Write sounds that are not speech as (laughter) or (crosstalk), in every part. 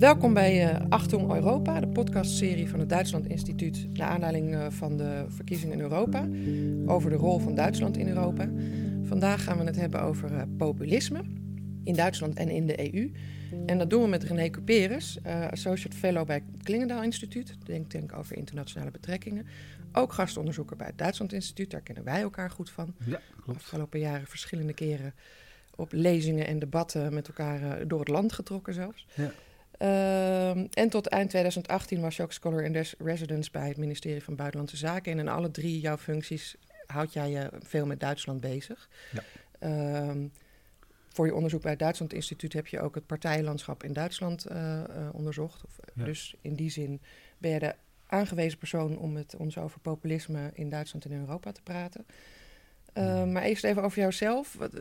Welkom bij uh, Achtung Europa, de podcastserie van het Duitsland Instituut naar aanleiding uh, van de verkiezingen in Europa over de rol van Duitsland in Europa. Vandaag gaan we het hebben over uh, populisme in Duitsland en in de EU. En dat doen we met René Couperus, associate fellow bij het Klingendaal Instituut, denk, denk over internationale betrekkingen. Ook gastonderzoeker bij het Duitsland Instituut, daar kennen wij elkaar goed van. Ja, klopt. Afgelopen jaren verschillende keren op lezingen en debatten met elkaar door het land getrokken zelfs. Ja. Uh, en tot eind 2018 was je ook scholar in residence bij het ministerie van Buitenlandse Zaken. En in alle drie jouw functies houd jij je veel met Duitsland bezig. Ja. Uh, voor je onderzoek bij het Duitsland Instituut heb je ook het partijlandschap in Duitsland uh, uh, onderzocht. Of, Ja. Dus in die zin ben je de aangewezen persoon om met ons over populisme in Duitsland en in Europa te praten. Uh, maar eerst even over jouzelf. Wat-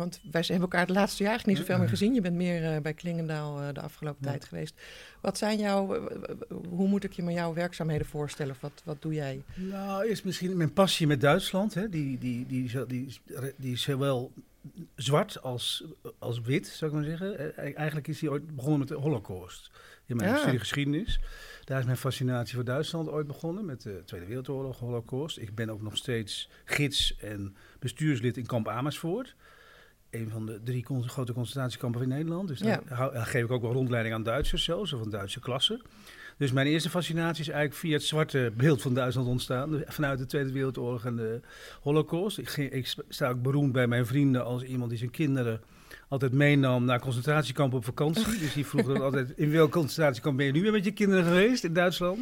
Want wij hebben elkaar het laatste jaar eigenlijk niet zoveel meer gezien. Je bent meer eh, bij Klingendaal eh, de afgelopen Ja. tijd geweest. Wat zijn jouw, hoe moet ik je me jouw werkzaamheden voorstellen? Of wat, wat doe jij? Nou, eerst misschien mijn passie met Duitsland. Hè. Die, die, die, is- die, die is zowel zwart als, als wit, zou ik maar zeggen. Eh, Eigenlijk is hij ooit begonnen met de Holocaust. In mijn Ah. studie geschiedenis. Daar is mijn fascinatie voor Duitsland ooit begonnen met de Tweede Wereldoorlog, Holocaust. Ik ben ook nog steeds gids en bestuurslid in kamp Amersfoort. Een van de drie con- grote concentratiekampen in Nederland. Dus daar, Ja. hou- daar geef ik ook wel rondleiding aan Duitsers zelfs, of van Duitse klassen. Dus mijn eerste fascinatie is eigenlijk via het zwarte beeld van Duitsland ontstaan. Dus Vanuit de Tweede Wereldoorlog en de Holocaust. Ik, ging, ik sta ook beroemd bij mijn vrienden als iemand die zijn kinderen altijd meenam naar concentratiekampen op vakantie. Dus die vroegen dan (laughs) altijd, in welk concentratiekamp ben je nu weer met je kinderen geweest in Duitsland?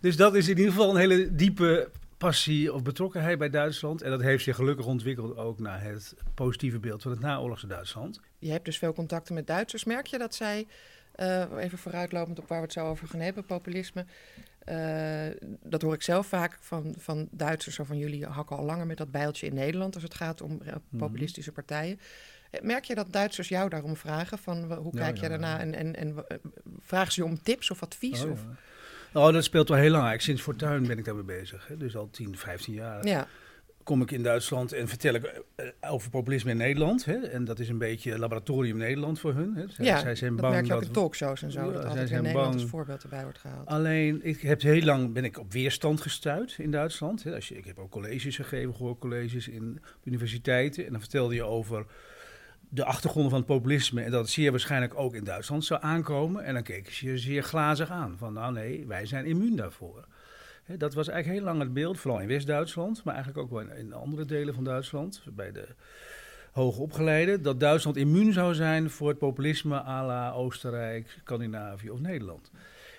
Dus dat is in ieder geval een hele diepe passie of betrokkenheid bij Duitsland. En dat heeft zich gelukkig ontwikkeld ook naar het positieve beeld van het naoorlogse Duitsland. Je hebt dus veel contacten met Duitsers. Merk je dat zij, eh, even vooruitlopend op waar we het zo over gaan hebben, populisme. eh, dat hoor ik zelf vaak van, van Duitsers. Zo van jullie hakken al langer met dat bijltje in Nederland als het gaat om eh, populistische partijen. Merk je dat Duitsers jou daarom vragen? Van hoe kijk ja, jij daarna? ja. En, en, en vragen ze je om tips of advies? Oh, of. Nou, dat speelt wel heel lang. Sinds Fortuin ben ik daarmee bezig. Hè. Dus al 10, 15 jaar ja. kom ik in Duitsland en vertel ik eh, over populisme in Nederland. Hè. En dat is een beetje laboratorium Nederland voor hun. Hè. Zij, ja, zij zijn dat merk je ook dat in talkshows en zo. Ja, dat altijd in Nederland bang- als voorbeeld erbij wordt gehaald. Alleen, ik heb heel lang ben ik op weerstand gestuurd in Duitsland. Hè. Als je, ik heb ook colleges gegeven, gehoorcolleges in universiteiten. En dan vertelde je over de achtergronden van het populisme. En dat het zeer waarschijnlijk ook in Duitsland zou aankomen. En dan keken ze je zeer glazig aan. Van nou nee, wij zijn immuun daarvoor. Dat was eigenlijk heel lang het beeld, vooral in West-Duitsland. Maar eigenlijk ook wel in, in andere delen van Duitsland. Bij de hoogopgeleiden. Dat Duitsland immuun zou zijn voor het populisme à la Oostenrijk, Scandinavië of Nederland.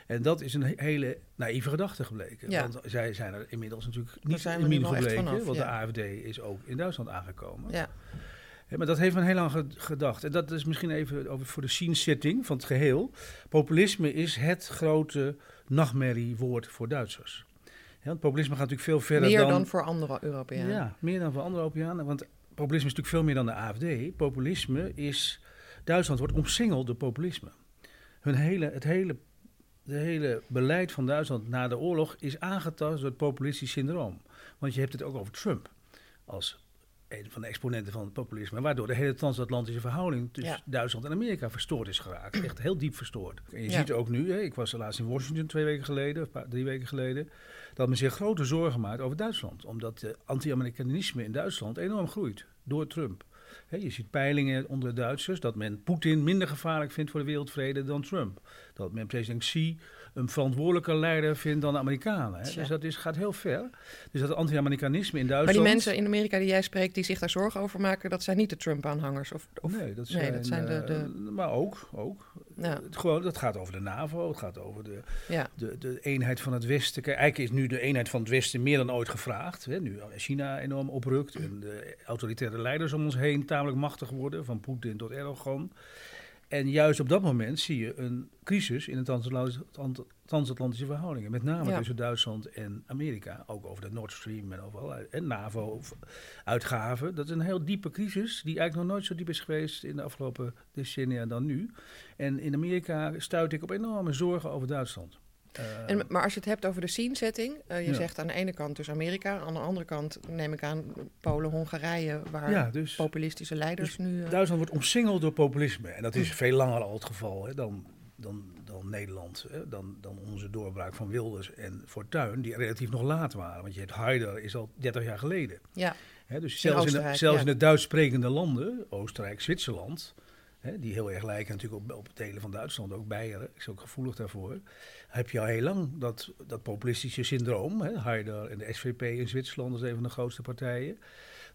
En dat is een he- hele naïeve gedachte gebleken. Ja. Want zij zijn er inmiddels natuurlijk niet immuun gebleken. vanaf, want ja. de AFD is ook in Duitsland aangekomen. Ja. Ja, maar dat heeft men heel lang ge- gedacht. En dat is misschien even over voor de scene-setting van het geheel. Populisme is het grote nachtmerriewoord voor Duitsers. Ja, want populisme gaat natuurlijk veel verder Meer dan... dan voor andere Europeanen. Ja, meer dan voor andere Europeanen. Want populisme is natuurlijk veel meer dan de AFD. Populisme is... Duitsland wordt omsingeld door populisme. Hun hele, het hele, de hele beleid van Duitsland na de oorlog is aangetast door het populistisch syndroom. Want je hebt het ook over Trump als een van de exponenten van het populisme. Waardoor de hele transatlantische verhouding tussen Ja. Duitsland en Amerika verstoord is geraakt. Echt heel diep verstoord. En je Ja. ziet ook nu, hè, ik was laatst in Washington twee weken geleden, of drie weken geleden, dat men zich grote zorgen maakt over Duitsland. Omdat de anti-Amerikanisme in Duitsland enorm groeit door Trump. Je ziet peilingen onder de Duitsers dat men Poetin minder gevaarlijk vindt voor de wereldvrede dan Trump. Dat men president Xi een verantwoordelijker leider vindt dan de Amerikanen. Hè. Dus dat is, gaat heel ver. Dus dat anti-Amerikanisme in Maar Duitsland... die mensen in Amerika die jij spreekt, die zich daar zorgen over maken, dat zijn niet de Trump-aanhangers. Of, of, nee, dat nee, zijn, dat zijn de- eh, de- maar ook, ook. Ja. Het, gewoon, dat gaat over de NAVO, het gaat over de, ja. de, de eenheid van het Westen. Kijk, eigenlijk is nu de eenheid van het Westen meer dan ooit gevraagd. Hè. Nu China enorm oprukt en de autoritaire leiders om ons heen tamelijk machtig worden, van Poetin tot Erdogan. En juist op dat moment zie je een crisis in de transatlantische- verhoudingen. Met name Ja. tussen Duitsland en Amerika. Ook over de Nord Stream en overal. En NAVO-uitgaven. Dat is een heel diepe crisis die eigenlijk nog nooit zo diep is geweest in de afgelopen decennia dan nu. En in Amerika stuit ik op enorme zorgen over Duitsland. Eh, En, maar als je het hebt over de scene-setting, eh, je Ja. zegt aan de ene kant dus Amerika, aan de andere kant neem ik aan Polen, Hongarije, waar ja, dus populistische leiders nu... eh, Duitsland wordt omsingeld door populisme. En dat is veel langer al het geval hè, dan dan, dan Nederland, hè, dan, dan onze doorbraak van Wilders en Fortuyn, die relatief nog laat waren. Want je hebt Haider is al 30 jaar geleden. Ja. Hè, dus zelfs, in de, zelfs in de Duits sprekende landen, Oostenrijk, Zwitserland, hè, die heel erg lijken natuurlijk op, op delen van Duitsland, ook Beieren, is ook gevoelig daarvoor, heb je al heel lang dat, dat populistische syndroom. Hè, Haider en de SVP in Zwitserland is een van de grootste partijen.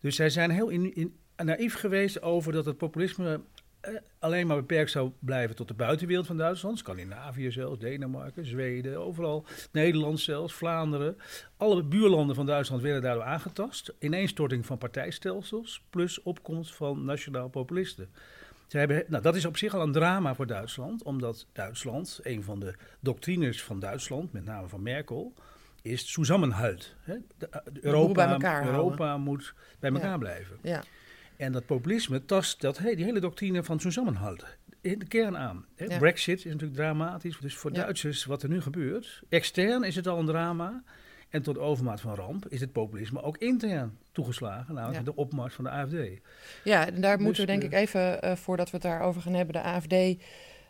Dus zij zijn heel in, naïef geweest over dat het populisme eh, alleen maar beperkt zou blijven tot de buitenwereld van Duitsland. Scandinavië zelfs, Denemarken, Zweden, overal. Nederland zelfs, Vlaanderen. Alle buurlanden van Duitsland werden daardoor aangetast. Ineenstorting van partijstelsels plus opkomst van nationaal populisten. Ze hebben, nou, dat is op zich al een drama voor Duitsland, omdat Duitsland, een van de doctrines van Duitsland, met name van Merkel, is De boel Europa, bij Europa moet bij elkaar Ja. blijven. Ja. En dat populisme tast dat, hey, die hele doctrine van zusammenhalt in de kern aan. Hè? Ja. Brexit is natuurlijk dramatisch. Dus voor. Duitsers, wat er nu gebeurt, extern is het al een drama. En tot overmaat van ramp is het populisme ook intern toegeslagen, namelijk Ja. de opmars van de AFD. Ja, en daar moeten we Dus, denk eh, ik even, eh, voordat we het daarover gaan hebben, de AFD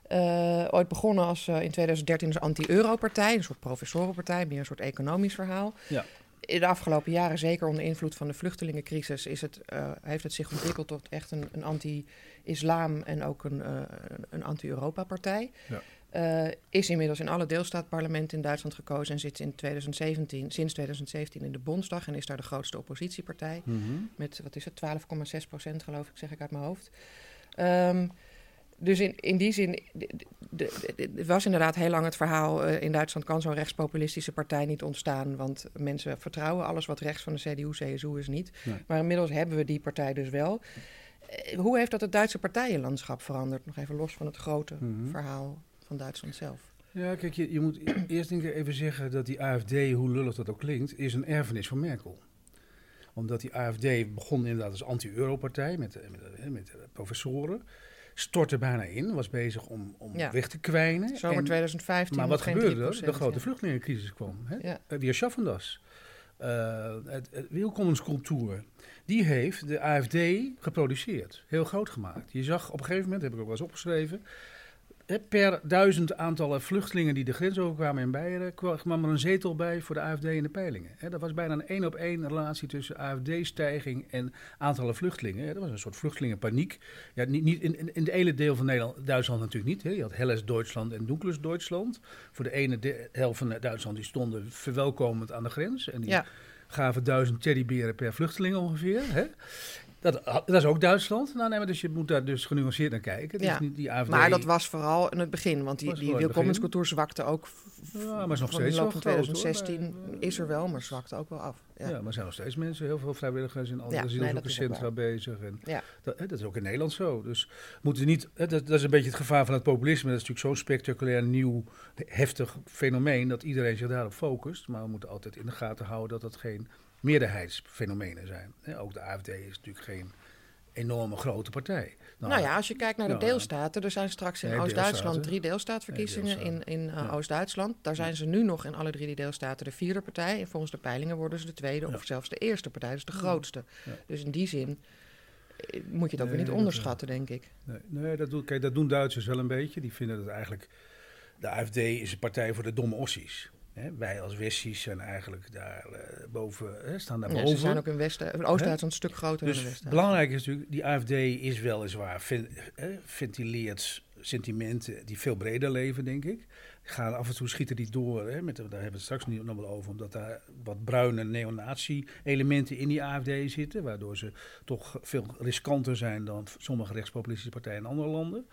eh, ooit begonnen als in 2013 als anti-euro-partij, een soort professorenpartij, meer een soort economisch verhaal. Ja. In de afgelopen jaren, zeker onder invloed van de vluchtelingencrisis, is het, heeft het zich ontwikkeld tot echt een, een anti-islam en ook een, een- een anti-Europa-partij. Ja. Eh, is inmiddels in alle deelstaatparlementen in Duitsland gekozen en zit in 2017, sinds 2017 in de Bondsdag en is daar de grootste oppositiepartij met, wat is het, 12,6 procent geloof ik, zeg ik uit mijn hoofd. Ehm, dus in, in die zin, het was inderdaad heel lang het verhaal... eh, in Duitsland kan zo'n rechtspopulistische partij niet ontstaan... want mensen vertrouwen alles wat rechts van de CDU, CSU is niet. Nee. Maar inmiddels hebben we die partij dus wel. Eh, hoe heeft dat het Duitse partijenlandschap veranderd? Nog even los van het grote Mhm. verhaal van Duitsland zelf. Ja, kijk, je, je moet e- (clears throat) eerst denk ik even zeggen dat die AFD, hoe lullig dat ook klinkt, is een erfenis van Merkel. Omdat die AFD begon inderdaad als anti-Euro-partij met, eh, met, eh, met eh, professoren. Stortte bijna in, was bezig om, om Ja. weg te kwijnen. Zomer En- 2015 maar wat gebeurde er? 3%, De grote ja. vluchtelingencrisis kwam. Hè? Ja. Schaffendas. Het, het. Die heeft de AFD geproduceerd. Heel groot gemaakt. Je zag op een gegeven moment, heb ik ook wel eens opgeschreven. Per duizend aantallen vluchtelingen die de grens overkwamen in Beieren, kwam er een zetel bij voor de AFD in de peilingen. Dat was bijna een één op één relatie tussen AFD-stijging en aantallen vluchtelingen. Dat was een soort vluchtelingenpaniek. Ja, niet, niet in, in, de hele deel van Nederland, Duitsland natuurlijk niet. Hè. Je had Helles Duitsland en Dunkles Duitsland. Voor de ene de- helft van Duitsland die stonden verwelkomend aan de grens. En die Ja. gaven duizend teddyberen per vluchteling ongeveer. Hè? Dat, dat is ook Duitsland. Nou, nee, maar dus je moet daar dus genuanceerd naar kijken. Ja. is niet die AFD. Maar dat was vooral in het begin, want die, die welkomenscultuur zwakte ook. Ja, maar is nog steeds de loop wel van groot, hoor. 2016 Maar, eh, is er wel, maar zwakte ook wel af. Ja. Ja. maar er zijn nog steeds mensen, heel veel vrijwilligers in alle Ja, nee, bezig. En Ja. dat, hè, dat is ook in Nederland zo. Dus moeten we niet, hè, dat, dat is een beetje het gevaar van het populisme. Dat is natuurlijk zo'n spectaculair, nieuw, heftig fenomeen dat iedereen zich daarop focust. Maar we moeten altijd in de gaten houden dat dat geen meerderheidsfenomenen zijn. Ook de AFD is natuurlijk geen enorme grote partij. Nou ja, als je kijkt naar de deelstaten, er zijn straks in Oost-Duitsland drie deelstaatverkiezingen in, in uh, Ja. Oost-Duitsland. Daar zijn ze nu nog in alle drie die deelstaten de vierde partij. En volgens de peilingen worden ze de tweede Ja. of zelfs de eerste partij, dus de grootste. Ja. Dus in die zin eh, moet je het ook weer niet dat, onderschatten, denk ik. Nee, nee dat, doen, kijk, dat doen Duitsers wel een beetje. Die vinden dat eigenlijk... De AFD is een partij voor de domme ossies. Hè, wij als Westies zijn eigenlijk daar eh, boven, hè, staan daar Ja, boven. ze zijn ook in Westen, in Oost-Duitsland een stuk groter dan dus de Westen. belangrijk is natuurlijk, die AFD is weliswaar ven- hè, ventileert sentimenten die veel breder leven, denk ik. Gaan af en toe schieten die door, hè, met, daar hebben we het straks niet nog wel over, omdat daar wat bruine neonazi-elementen in die AFD zitten, waardoor ze toch veel riskanter zijn dan sommige rechtspopulistische partijen in andere landen.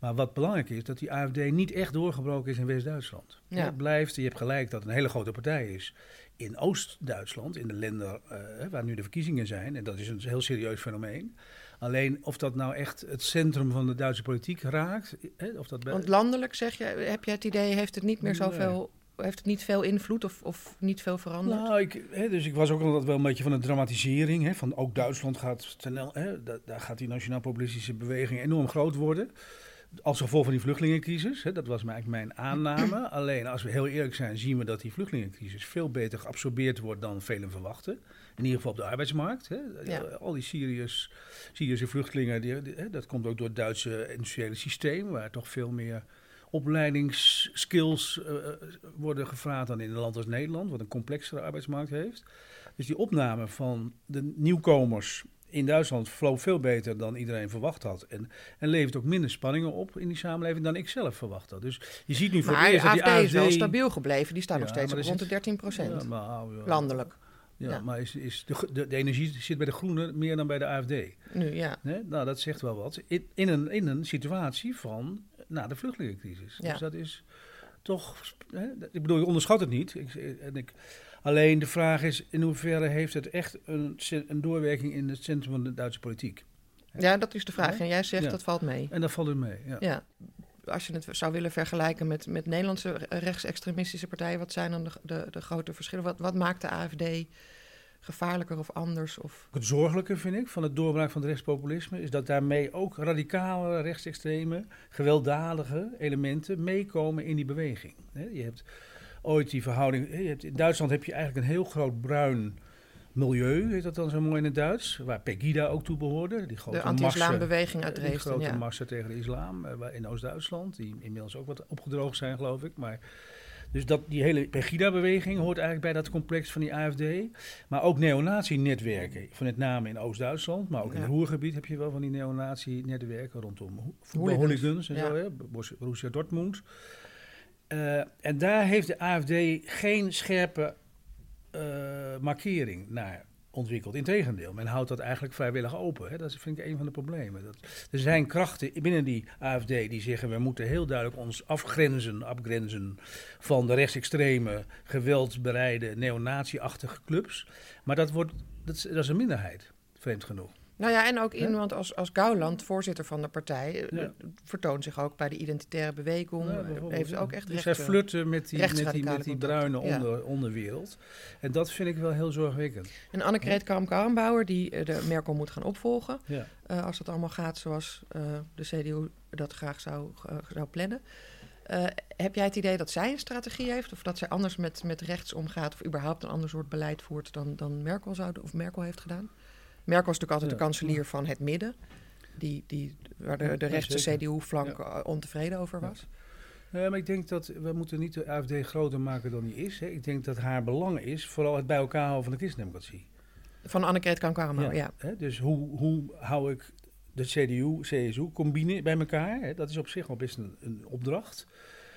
Maar wat belangrijk is, dat die AFD niet echt doorgebroken is in West-Duitsland. Ja. Het blijft, je hebt gelijk dat het een hele grote partij is in Oost-Duitsland, in de landen eh, waar nu de verkiezingen zijn. En dat is een heel serieus fenomeen. Alleen of dat nou echt het centrum van de Duitse politiek raakt, hè, of dat bij- Want landelijk, zeg je, heb je het idee, heeft het niet meer Nee. zoveel... Heeft het niet veel invloed of, of niet veel veranderd? Nou, ik, hè, dus ik was ook altijd wel een beetje van de dramatisering. Hè, van ook Duitsland gaat, ten, hè, da- daar gaat die nationaal-populistische beweging enorm groot worden. Als gevolg van die vluchtelingencrisis. Hè, dat was eigenlijk mijn aanname. (clears throat) Alleen als we heel eerlijk zijn, zien we dat die vluchtelingencrisis veel beter geabsorbeerd wordt dan velen verwachten. In ieder geval op de arbeidsmarkt. Hè. Ja. Al die Syriërs, Syrische vluchtelingen, die, die- hè, dat komt ook door het Duitse industriële systeem, waar toch veel meer opleidingsskills uh, worden gevraagd dan in een land als Nederland, wat een complexere arbeidsmarkt heeft. Dus die opname van de nieuwkomers in Duitsland vloog veel beter dan iedereen verwacht had. En, en levert ook minder spanningen op in die samenleving dan ik zelf verwacht had. Dus je ziet nu voor maar het eerst dat die AFD... is wel stabiel gebleven. Die staat nog steeds op rond de 13 procent. Ja, Landelijk. Ja, maar is, is de, de, de, energie zit bij de Groenen meer dan bij de AFD. Nu, ja. Nee? Nou, dat zegt wel wat. In, in, een, in een situatie van na de vluchtelingencrisis. Dus dat is toch... Hè? Ik bedoel, je onderschat het niet. Ik, en ik, alleen de vraag is, in hoeverre heeft het echt een, een doorwerking in het centrum van de Duitse politiek? Ja, dat is de vraag. En jij zegt, Ja. dat valt mee. En dat valt het mee, ja. Ja. Als je het zou willen vergelijken met, met Nederlandse rechtsextremistische partijen, wat zijn dan de, de, de grote verschillen? Wat, wat maakt de AFD gevaarlijker of anders? Of... Het zorgelijke vind ik van het doorbraak van het rechtspopulisme is dat daarmee ook radicale rechtsextreme, gewelddadige elementen meekomen in die beweging. Je hebt ooit die verhouding. Hebt, in Duitsland heb je eigenlijk een heel groot bruin milieu, heet dat dan zo mooi in het Duits, waar Pegida ook toe behoorde. Die grote De anti-islambeweging uit Die Dresden, grote ja. massa tegen de islam eh, in Oost-Duitsland, die inmiddels ook wat opgedroogd zijn, geloof ik. Maar, dus dat, die hele Pegida-beweging hoort eigenlijk bij dat complex van die AFD. Maar ook neonazi-netwerken, van met name in Oost-Duitsland, maar ook in het Roergebied heb je wel van die neonazi-netwerken rondom ho- Hooligans, voetbalhooligans en ja. zo, hè, Bos- Borussia Dortmund. Eh, en daar heeft de AFD geen scherpe eh, markering naar ontwikkeld. Integendeel, men houdt dat eigenlijk vrijwillig open. Hè. Dat vind ik een van de problemen. Dat, er zijn krachten binnen die AFD die zeggen... we moeten heel duidelijk ons afgrenzen, afgrenzen... van de rechtsextreme, geweldsbereide, neonazi-achtige clubs. Maar dat, wordt, dat, dat is een minderheid, vreemd genoeg. Nou ja, en ook iemand als, als Gauland, voorzitter van de partij, eh, Ja. vertoont zich ook bij de identitaire beweging. Ja, heeft ook echt dus recht. zij eh, flirten met die, met die, met die contacten, bruine ja. onder, onderwereld. En dat vind ik wel heel zorgwekkend. En Annegret Kramp-Karrenbauer, die eh, de Merkel moet gaan opvolgen. Als dat allemaal gaat zoals de CDU dat graag zou, zou plannen. Heb jij het idee dat zij een strategie heeft? Of dat zij anders met, met rechts omgaat? Of überhaupt een ander soort beleid voert dan, dan Merkel, zou, of Merkel heeft gedaan? Merkel is natuurlijk altijd Ja. de kanselier van het midden. Die, die, waar de, de Ja, rechtse zeker. CDU-flank eh, ontevreden over Ja. was. Ja, maar ik denk dat we moeten niet de AFD groter maken dan die is. Hè. Ik denk dat haar belang is vooral het bij elkaar houden van de christendemocratie. Van Annegret Kramp-Karrenbauer, ja. Hè, dus hoe, hoe hou ik de CDU, CSU, combine bij elkaar? Hè? Dat is op zich al best een, een opdracht.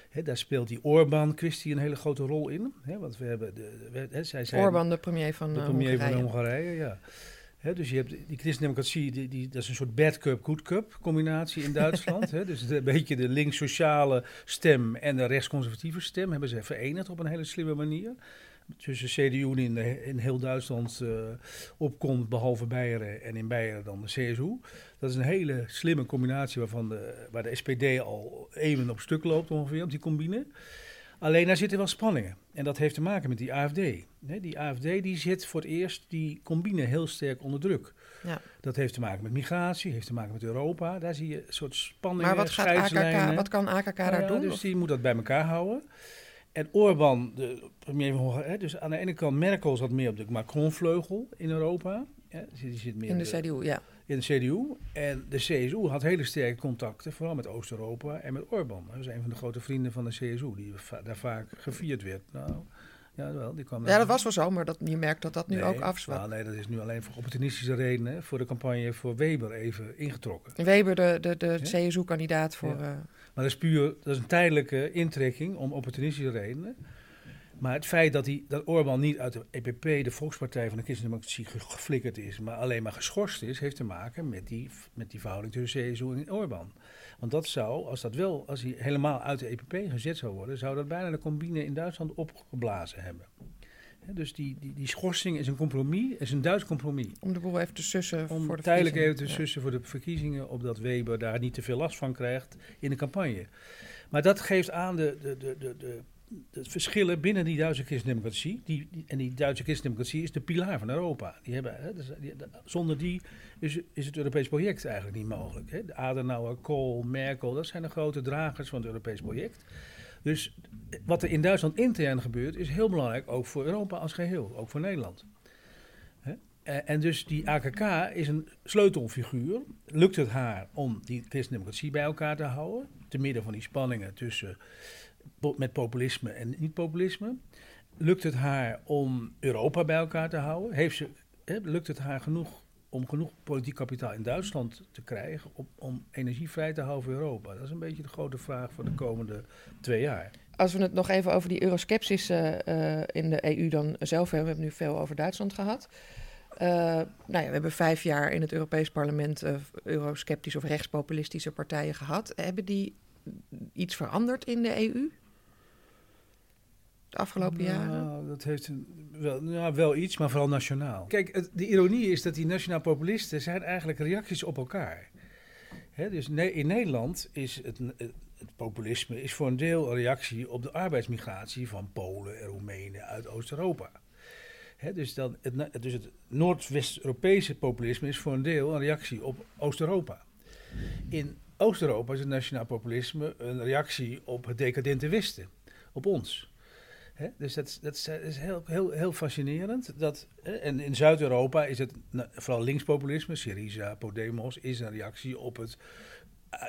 Hè, daar speelt die Orbán-kwestie een hele grote rol in. Hè, want we hebben de, hè, zij zijn Orbán, de premier van de eh, premier Hongarije. van Hongarije, ja. Dus je hebt die christendemocratie, die, die, dat is een soort bad cup, good cup combinatie in Duitsland. (laughs) dus een beetje de links-sociale stem en de rechtsconservatieve stem hebben ze verenigd op een hele slimme manier. Tussen CDU die in, de- in heel Duitsland eh, opkomt, behalve Beieren en in Beieren dan de CSU. Dat is een hele slimme combinatie waarvan de, waar de SPD al even op stuk loopt ongeveer, op die combine. Alleen daar zitten wel spanningen. En dat heeft te maken met die AFD. Die AFD die zit voor het eerst die combine heel sterk onder druk. Ja. Dat heeft te maken met migratie, heeft te maken met Europa. Daar zie je een soort spanningen, Maar wat, gaat AKK, wat kan AKK Nou daar ja, doen? Dus Of- die moet dat bij elkaar houden. En Orbán, de premier van Hongarije, dus aan de ene kant Merkel zat meer op de Macron-vleugel in Europa. Ja, die zit meer in de op CDU, ja. In de CDU. En de CSU had hele sterke contacten, vooral met Oost-Europa en met Orbán. Dat was een van de grote vrienden van de CSU, die va- daar vaak gevierd werd. Nou, ja, wel, die kwam Ja, dat was wel zo, maar dat, je merkt dat dat nu Nee, ook afzwakt. nou, nee, dat is nu alleen voor opportunistische redenen, voor de campagne voor Weber even ingetrokken. Weber, de, de, de Ja. CSU-kandidaat voor... Ja. eh, Maar dat is puur, dat is een tijdelijke intrekking om opportunistische redenen. Maar het feit dat, die, dat Orbán niet uit de EPP, de Volkspartij van de Christendemocratie, ge- geflikkerd is, maar alleen maar geschorst is, heeft te maken met die, met die verhouding tussen CSU en Orbán. Want dat zou, als dat wel, als hij helemaal uit de EPP gezet zou worden, zou dat bijna de combine in Duitsland opgeblazen hebben. Dus die, die, die schorsing is een compromis, is een Duits compromis. om de boel even te sussen Om voor de tijdelijk even te sussen voor de verkiezingen, opdat Weber daar niet te veel last van krijgt in de campagne. Maar dat geeft aan de, de, de, de, de, de verschillen binnen die Duitse christendemocratie. Die, en die Duitse christendemocratie is de pilaar van Europa. Die hebben, hè, dus zonder die is, is het Europees project eigenlijk niet mogelijk. Hè. De Adenauer, Kohl, Merkel, dat zijn de grote dragers van het Europees project. Dus wat er in Duitsland intern gebeurt, is heel belangrijk, ook voor Europa als geheel, ook voor Nederland. En dus die AKK is een sleutelfiguur. Lukt het haar om die christendemocratie bij elkaar te houden, te midden van die spanningen tussen met populisme en niet-populisme? Lukt het haar om Europa bij elkaar te houden? Heeft ze, lukt het haar genoeg om genoeg politiek kapitaal in Duitsland te krijgen om, om energie vrij te houden voor Europa? Dat is een beetje de grote vraag voor de komende twee jaar. Als we het nog even over die euroskepsis uh, in de EU dan zelf hebben, we hebben nu veel over Duitsland gehad. Uh, nou ja, we hebben vijf jaar in het Europees Parlement eurosceptische of rechtspopulistische partijen gehad. Hebben die iets veranderd in de EU? De afgelopen nou, jaren? Dat heeft een, wel, nou, wel iets, maar vooral nationaal. Kijk, het, de ironie is dat die nationaal populisten zijn eigenlijk reacties op elkaar. Hè, dus in Nederland is het, het populisme is voor een deel een reactie op de arbeidsmigratie van Polen en Roemenen uit Oost-Europa. dus, dan, het, dus het Noordwest-Europese populisme is voor een deel een reactie op Oost-Europa. In Oost-Europa is het nationaal populisme een reactie op het decadente Westen, op ons. dus dat, dat, is heel, heel, heel fascinerend. Dat, en in Zuid-Europa is het vooral linkspopulisme, Syriza, Podemos, is een reactie op het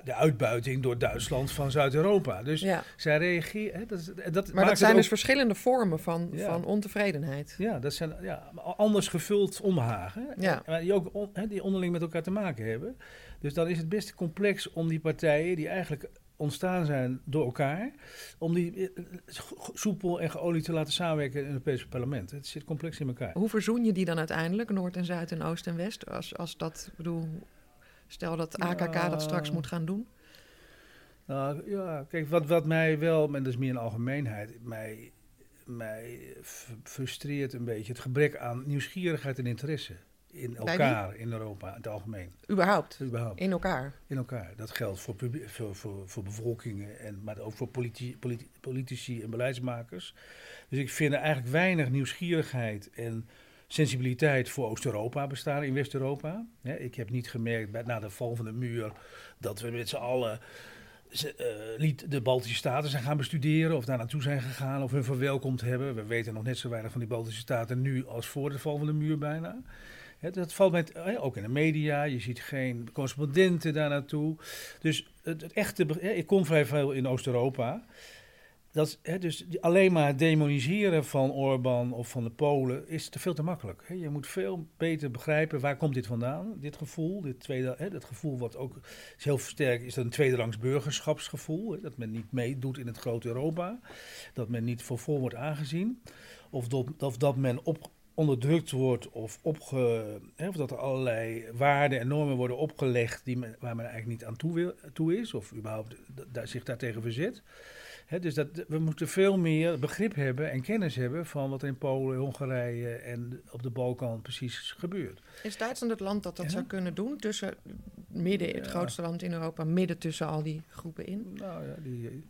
de uitbuiting door Duitsland van Zuid-Europa. Dus ja. zij reageren. Dat, dat maar dat zijn dus verschillende vormen van, van ontevredenheid. Ja, dat zijn ja, anders gevuld onbehagen. Ja. Die ook die onderling met elkaar te maken hebben. Dus dan is het best complex om die partijen, die eigenlijk ontstaan zijn door elkaar, om die eh, soepel en geolied te laten samenwerken in het Europese parlement. Het zit complex in elkaar. Hoe verzoen je die dan uiteindelijk, Noord en Zuid en Oost en West? Als, als dat, bedoel, Stel dat AKK dat straks moet gaan doen. Nou ja, kijk, wat, wat mij wel, en dat is meer een algemeenheid, mij, mij frustreert een beetje het gebrek aan nieuwsgierigheid en interesse in elkaar in Europa in het algemeen. Überhaupt? In elkaar? In elkaar. Dat geldt voor, voor, voor, voor bevolkingen, en, maar ook voor politi politici en beleidsmakers. Dus ik vind er eigenlijk weinig nieuwsgierigheid en sensibiliteit voor Oost-Europa bestaan in West-Europa. ik heb niet gemerkt na de val van de muur dat we met z'n allen uh, de Baltische Staten zijn gaan bestuderen of daar naartoe zijn gegaan of hun verwelkomd hebben. We weten nog net zo weinig van die Baltische Staten nu als voor de val van de muur bijna. dat valt met, ook in de media, je ziet geen correspondenten daar naartoe. Dus het, het echte, ik kom vrij veel in Oost-Europa. Hè, dus alleen maar demoniseren van Orbán of van de Polen is te veel te makkelijk. Hè. Je moet veel beter begrijpen waar komt dit vandaan, dit gevoel. Dit tweede, hè, dat gevoel wat ook is heel sterk is dat een tweederangs burgerschapsgevoel. Hè, dat men niet meedoet in het grote Europa. Dat men niet voor vol wordt aangezien. Of dat, of dat men op, onderdrukt wordt of, opge, hè, of dat er allerlei waarden en normen worden opgelegd die men, waar men eigenlijk niet aan toe, toe is. Of überhaupt zich daartegen verzet dus dat, we moeten veel meer begrip hebben en kennis hebben van wat er in Polen, Hongarije en op de Balkan precies gebeurt. Is Duitsland het land dat dat zou kunnen doen? Tussen midden, het grootste land in Europa, midden tussen al die groepen in? Nou ja, die,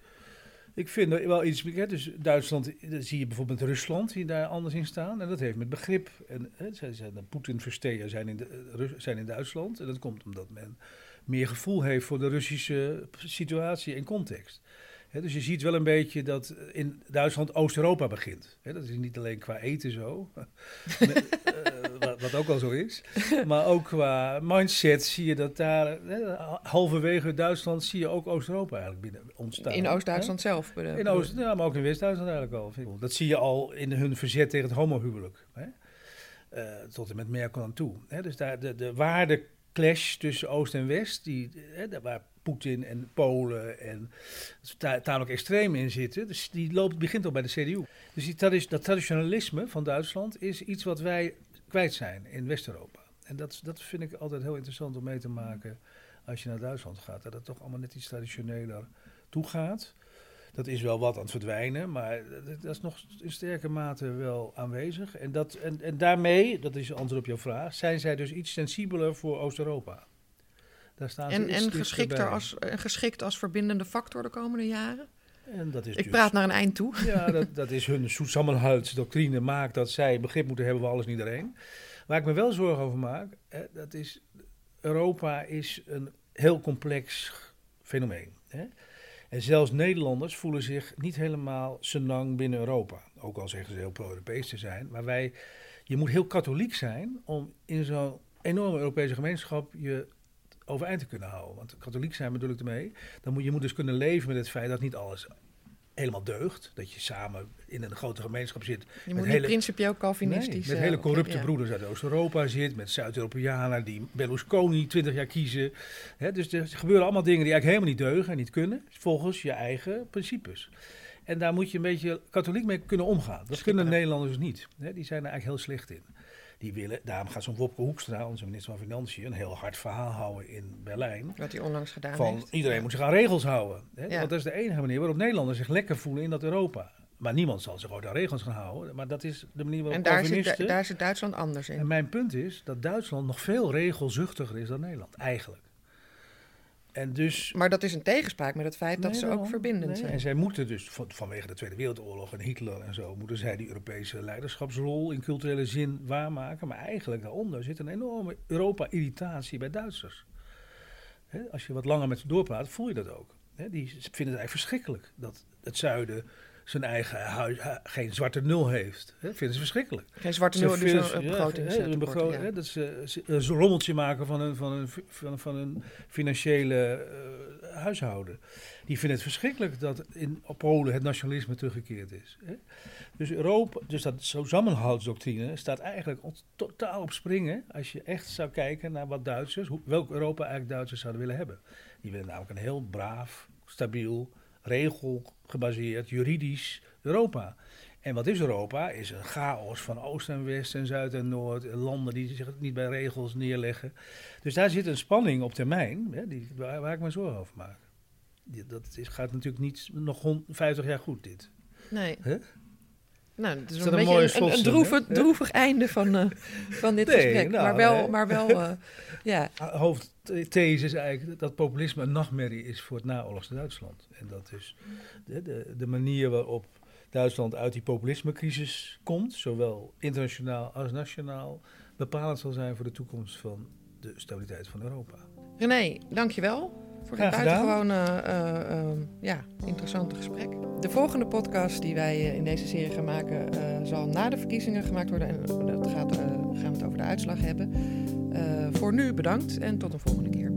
ik vind er wel iets. Hè, dus Duitsland, zie je bijvoorbeeld Rusland, die daar anders in staan. En dat heeft met begrip. En hè, zijn, de Poetin-versteer zijn, in zijn in Duitsland. En dat komt omdat men meer gevoel heeft voor de Russische situatie en context dus je ziet wel een beetje dat in Duitsland Oost-Europa begint. dat is niet alleen qua eten zo, (laughs) met, uh, wat, ook al zo is, maar ook qua mindset zie je dat daar halverwege Duitsland zie je ook Oost-Europa eigenlijk binnen ontstaan. In Oost-Duitsland zelf? In Oost, ja, maar ook in West-Duitsland eigenlijk al. Dat zie je al in hun verzet tegen het homohuwelijk. Uh, tot en met Merkel aan toe. Dus daar de, de waardeclash tussen Oost en West, die, waar Poetin en Polen en daar ook extreem in zitten. Dus die loopt, begint al bij de CDU. Dus die, dat, dat traditionalisme van Duitsland is iets wat wij kwijt zijn in West-Europa. En dat, dat vind ik altijd heel interessant om mee te maken als je naar Duitsland gaat. Dat het toch allemaal net iets traditioneler toegaat. Dat is wel wat aan het verdwijnen, maar dat is nog in sterke mate wel aanwezig. En, dat, en, en daarmee, dat is antwoord op jouw vraag, zijn zij dus iets sensibeler voor Oost-Europa. Daar staan en en geschikt, als, geschikt als verbindende factor de komende jaren? En dat is ik dus- praat naar een eind toe. Ja, (laughs) dat, dat is hun doctrine maakt dat zij begrip moeten hebben voor alles en iedereen. Waar ik me wel zorgen over maak, hè, dat is Europa is een heel complex fenomeen. Hè? En zelfs Nederlanders voelen zich niet helemaal senang binnen Europa. Ook al zeggen ze heel pro-Europees te zijn. Maar wij je moet heel katholiek zijn om in zo'n enorme Europese gemeenschap je overeind te kunnen houden. Want katholiek zijn bedoel ik ermee. Dan moet je moet dus kunnen leven met het feit dat niet alles helemaal deugt. Dat je samen in een grote gemeenschap zit. Je moet niet principieel Calvinistisch... Nee, met hele corrupte broeders uit Oost-Europa zit. Met Zuid-Europeanen die Berlusconi 20 jaar kiezen. dus er gebeuren allemaal dingen die eigenlijk helemaal niet deugen en niet kunnen. Volgens je eigen principes. En daar moet je een beetje katholiek mee kunnen omgaan. Dat kunnen Nederlanders niet. die zijn er eigenlijk heel slecht in die willen, daarom gaat zo'n Wopke Hoekstra, onze minister van Financiën, een heel hard verhaal houden in Berlijn. Wat hij onlangs gedaan van, heeft. Iedereen moet zich aan regels houden. Hè? Want dat is de enige manier waarop Nederlanders zich lekker voelen in dat Europa. Maar niemand zal zich ook aan regels gaan houden. Maar dat is de manier waarop En daar, zit, daar zit Duitsland anders in. En mijn punt is dat Duitsland nog veel regelzuchtiger is dan Nederland, eigenlijk. En dus, maar dat is een tegenspraak met het feit dat ze ook verbindend zijn. En zij moeten dus van, vanwege de Tweede Wereldoorlog en Hitler en zo, moeten zij die Europese leiderschapsrol in culturele zin waarmaken. Maar eigenlijk daaronder zit een enorme Europa-irritatie bij Duitsers. als je wat langer met ze doorpraat, voel je dat ook. die vinden het eigenlijk verschrikkelijk dat het zuiden zijn eigen huis, geen zwarte nul heeft. Hè? Vinden ze verschrikkelijk. Geen zwarte nul, dus een begroting. Ja, een begroting ja. Dat ze een rommeltje maken van een, van een, van, van een financiële uh, huishouden. Die vinden het verschrikkelijk dat in Polen het nationalisme teruggekeerd is. Hè? Dus Europa, dus dat samenhoudsdoctrine staat eigenlijk totaal op springen als je echt zou kijken naar wat Duitsers, hoe, welk Europa eigenlijk Duitsers zouden willen hebben. Die willen namelijk een heel braaf, stabiel, regelgebaseerd, juridisch Europa. En wat is Europa? Is een chaos van oost en west en zuid en noord. Landen die zich niet bij regels neerleggen. Dus daar zit een spanning op termijn hè, die, waar, ik me zorgen over maak. dat is, gaat natuurlijk niet nog 50 jaar goed, dit. Nee. Nou, het is, is een, een, een, droevig, droevig einde van, uh, van dit gesprek. Nou, maar wel, maar wel uh, (laughs) ja. Hoofdthese is eigenlijk dat populisme een nachtmerrie is voor het naoorlogse Duitsland. En dat is de, de, de manier waarop Duitsland uit die populismecrisis komt, zowel internationaal als nationaal, bepalend zal zijn voor de toekomst van de stabiliteit van Europa. René, dankjewel voor dit buitengewoon uh, ja, interessante gesprek. De volgende podcast die wij eh, in deze serie gaan maken, zal na de verkiezingen gemaakt worden. En dat gaat, gaan we het over de uitslag hebben. voor nu bedankt en tot een volgende keer.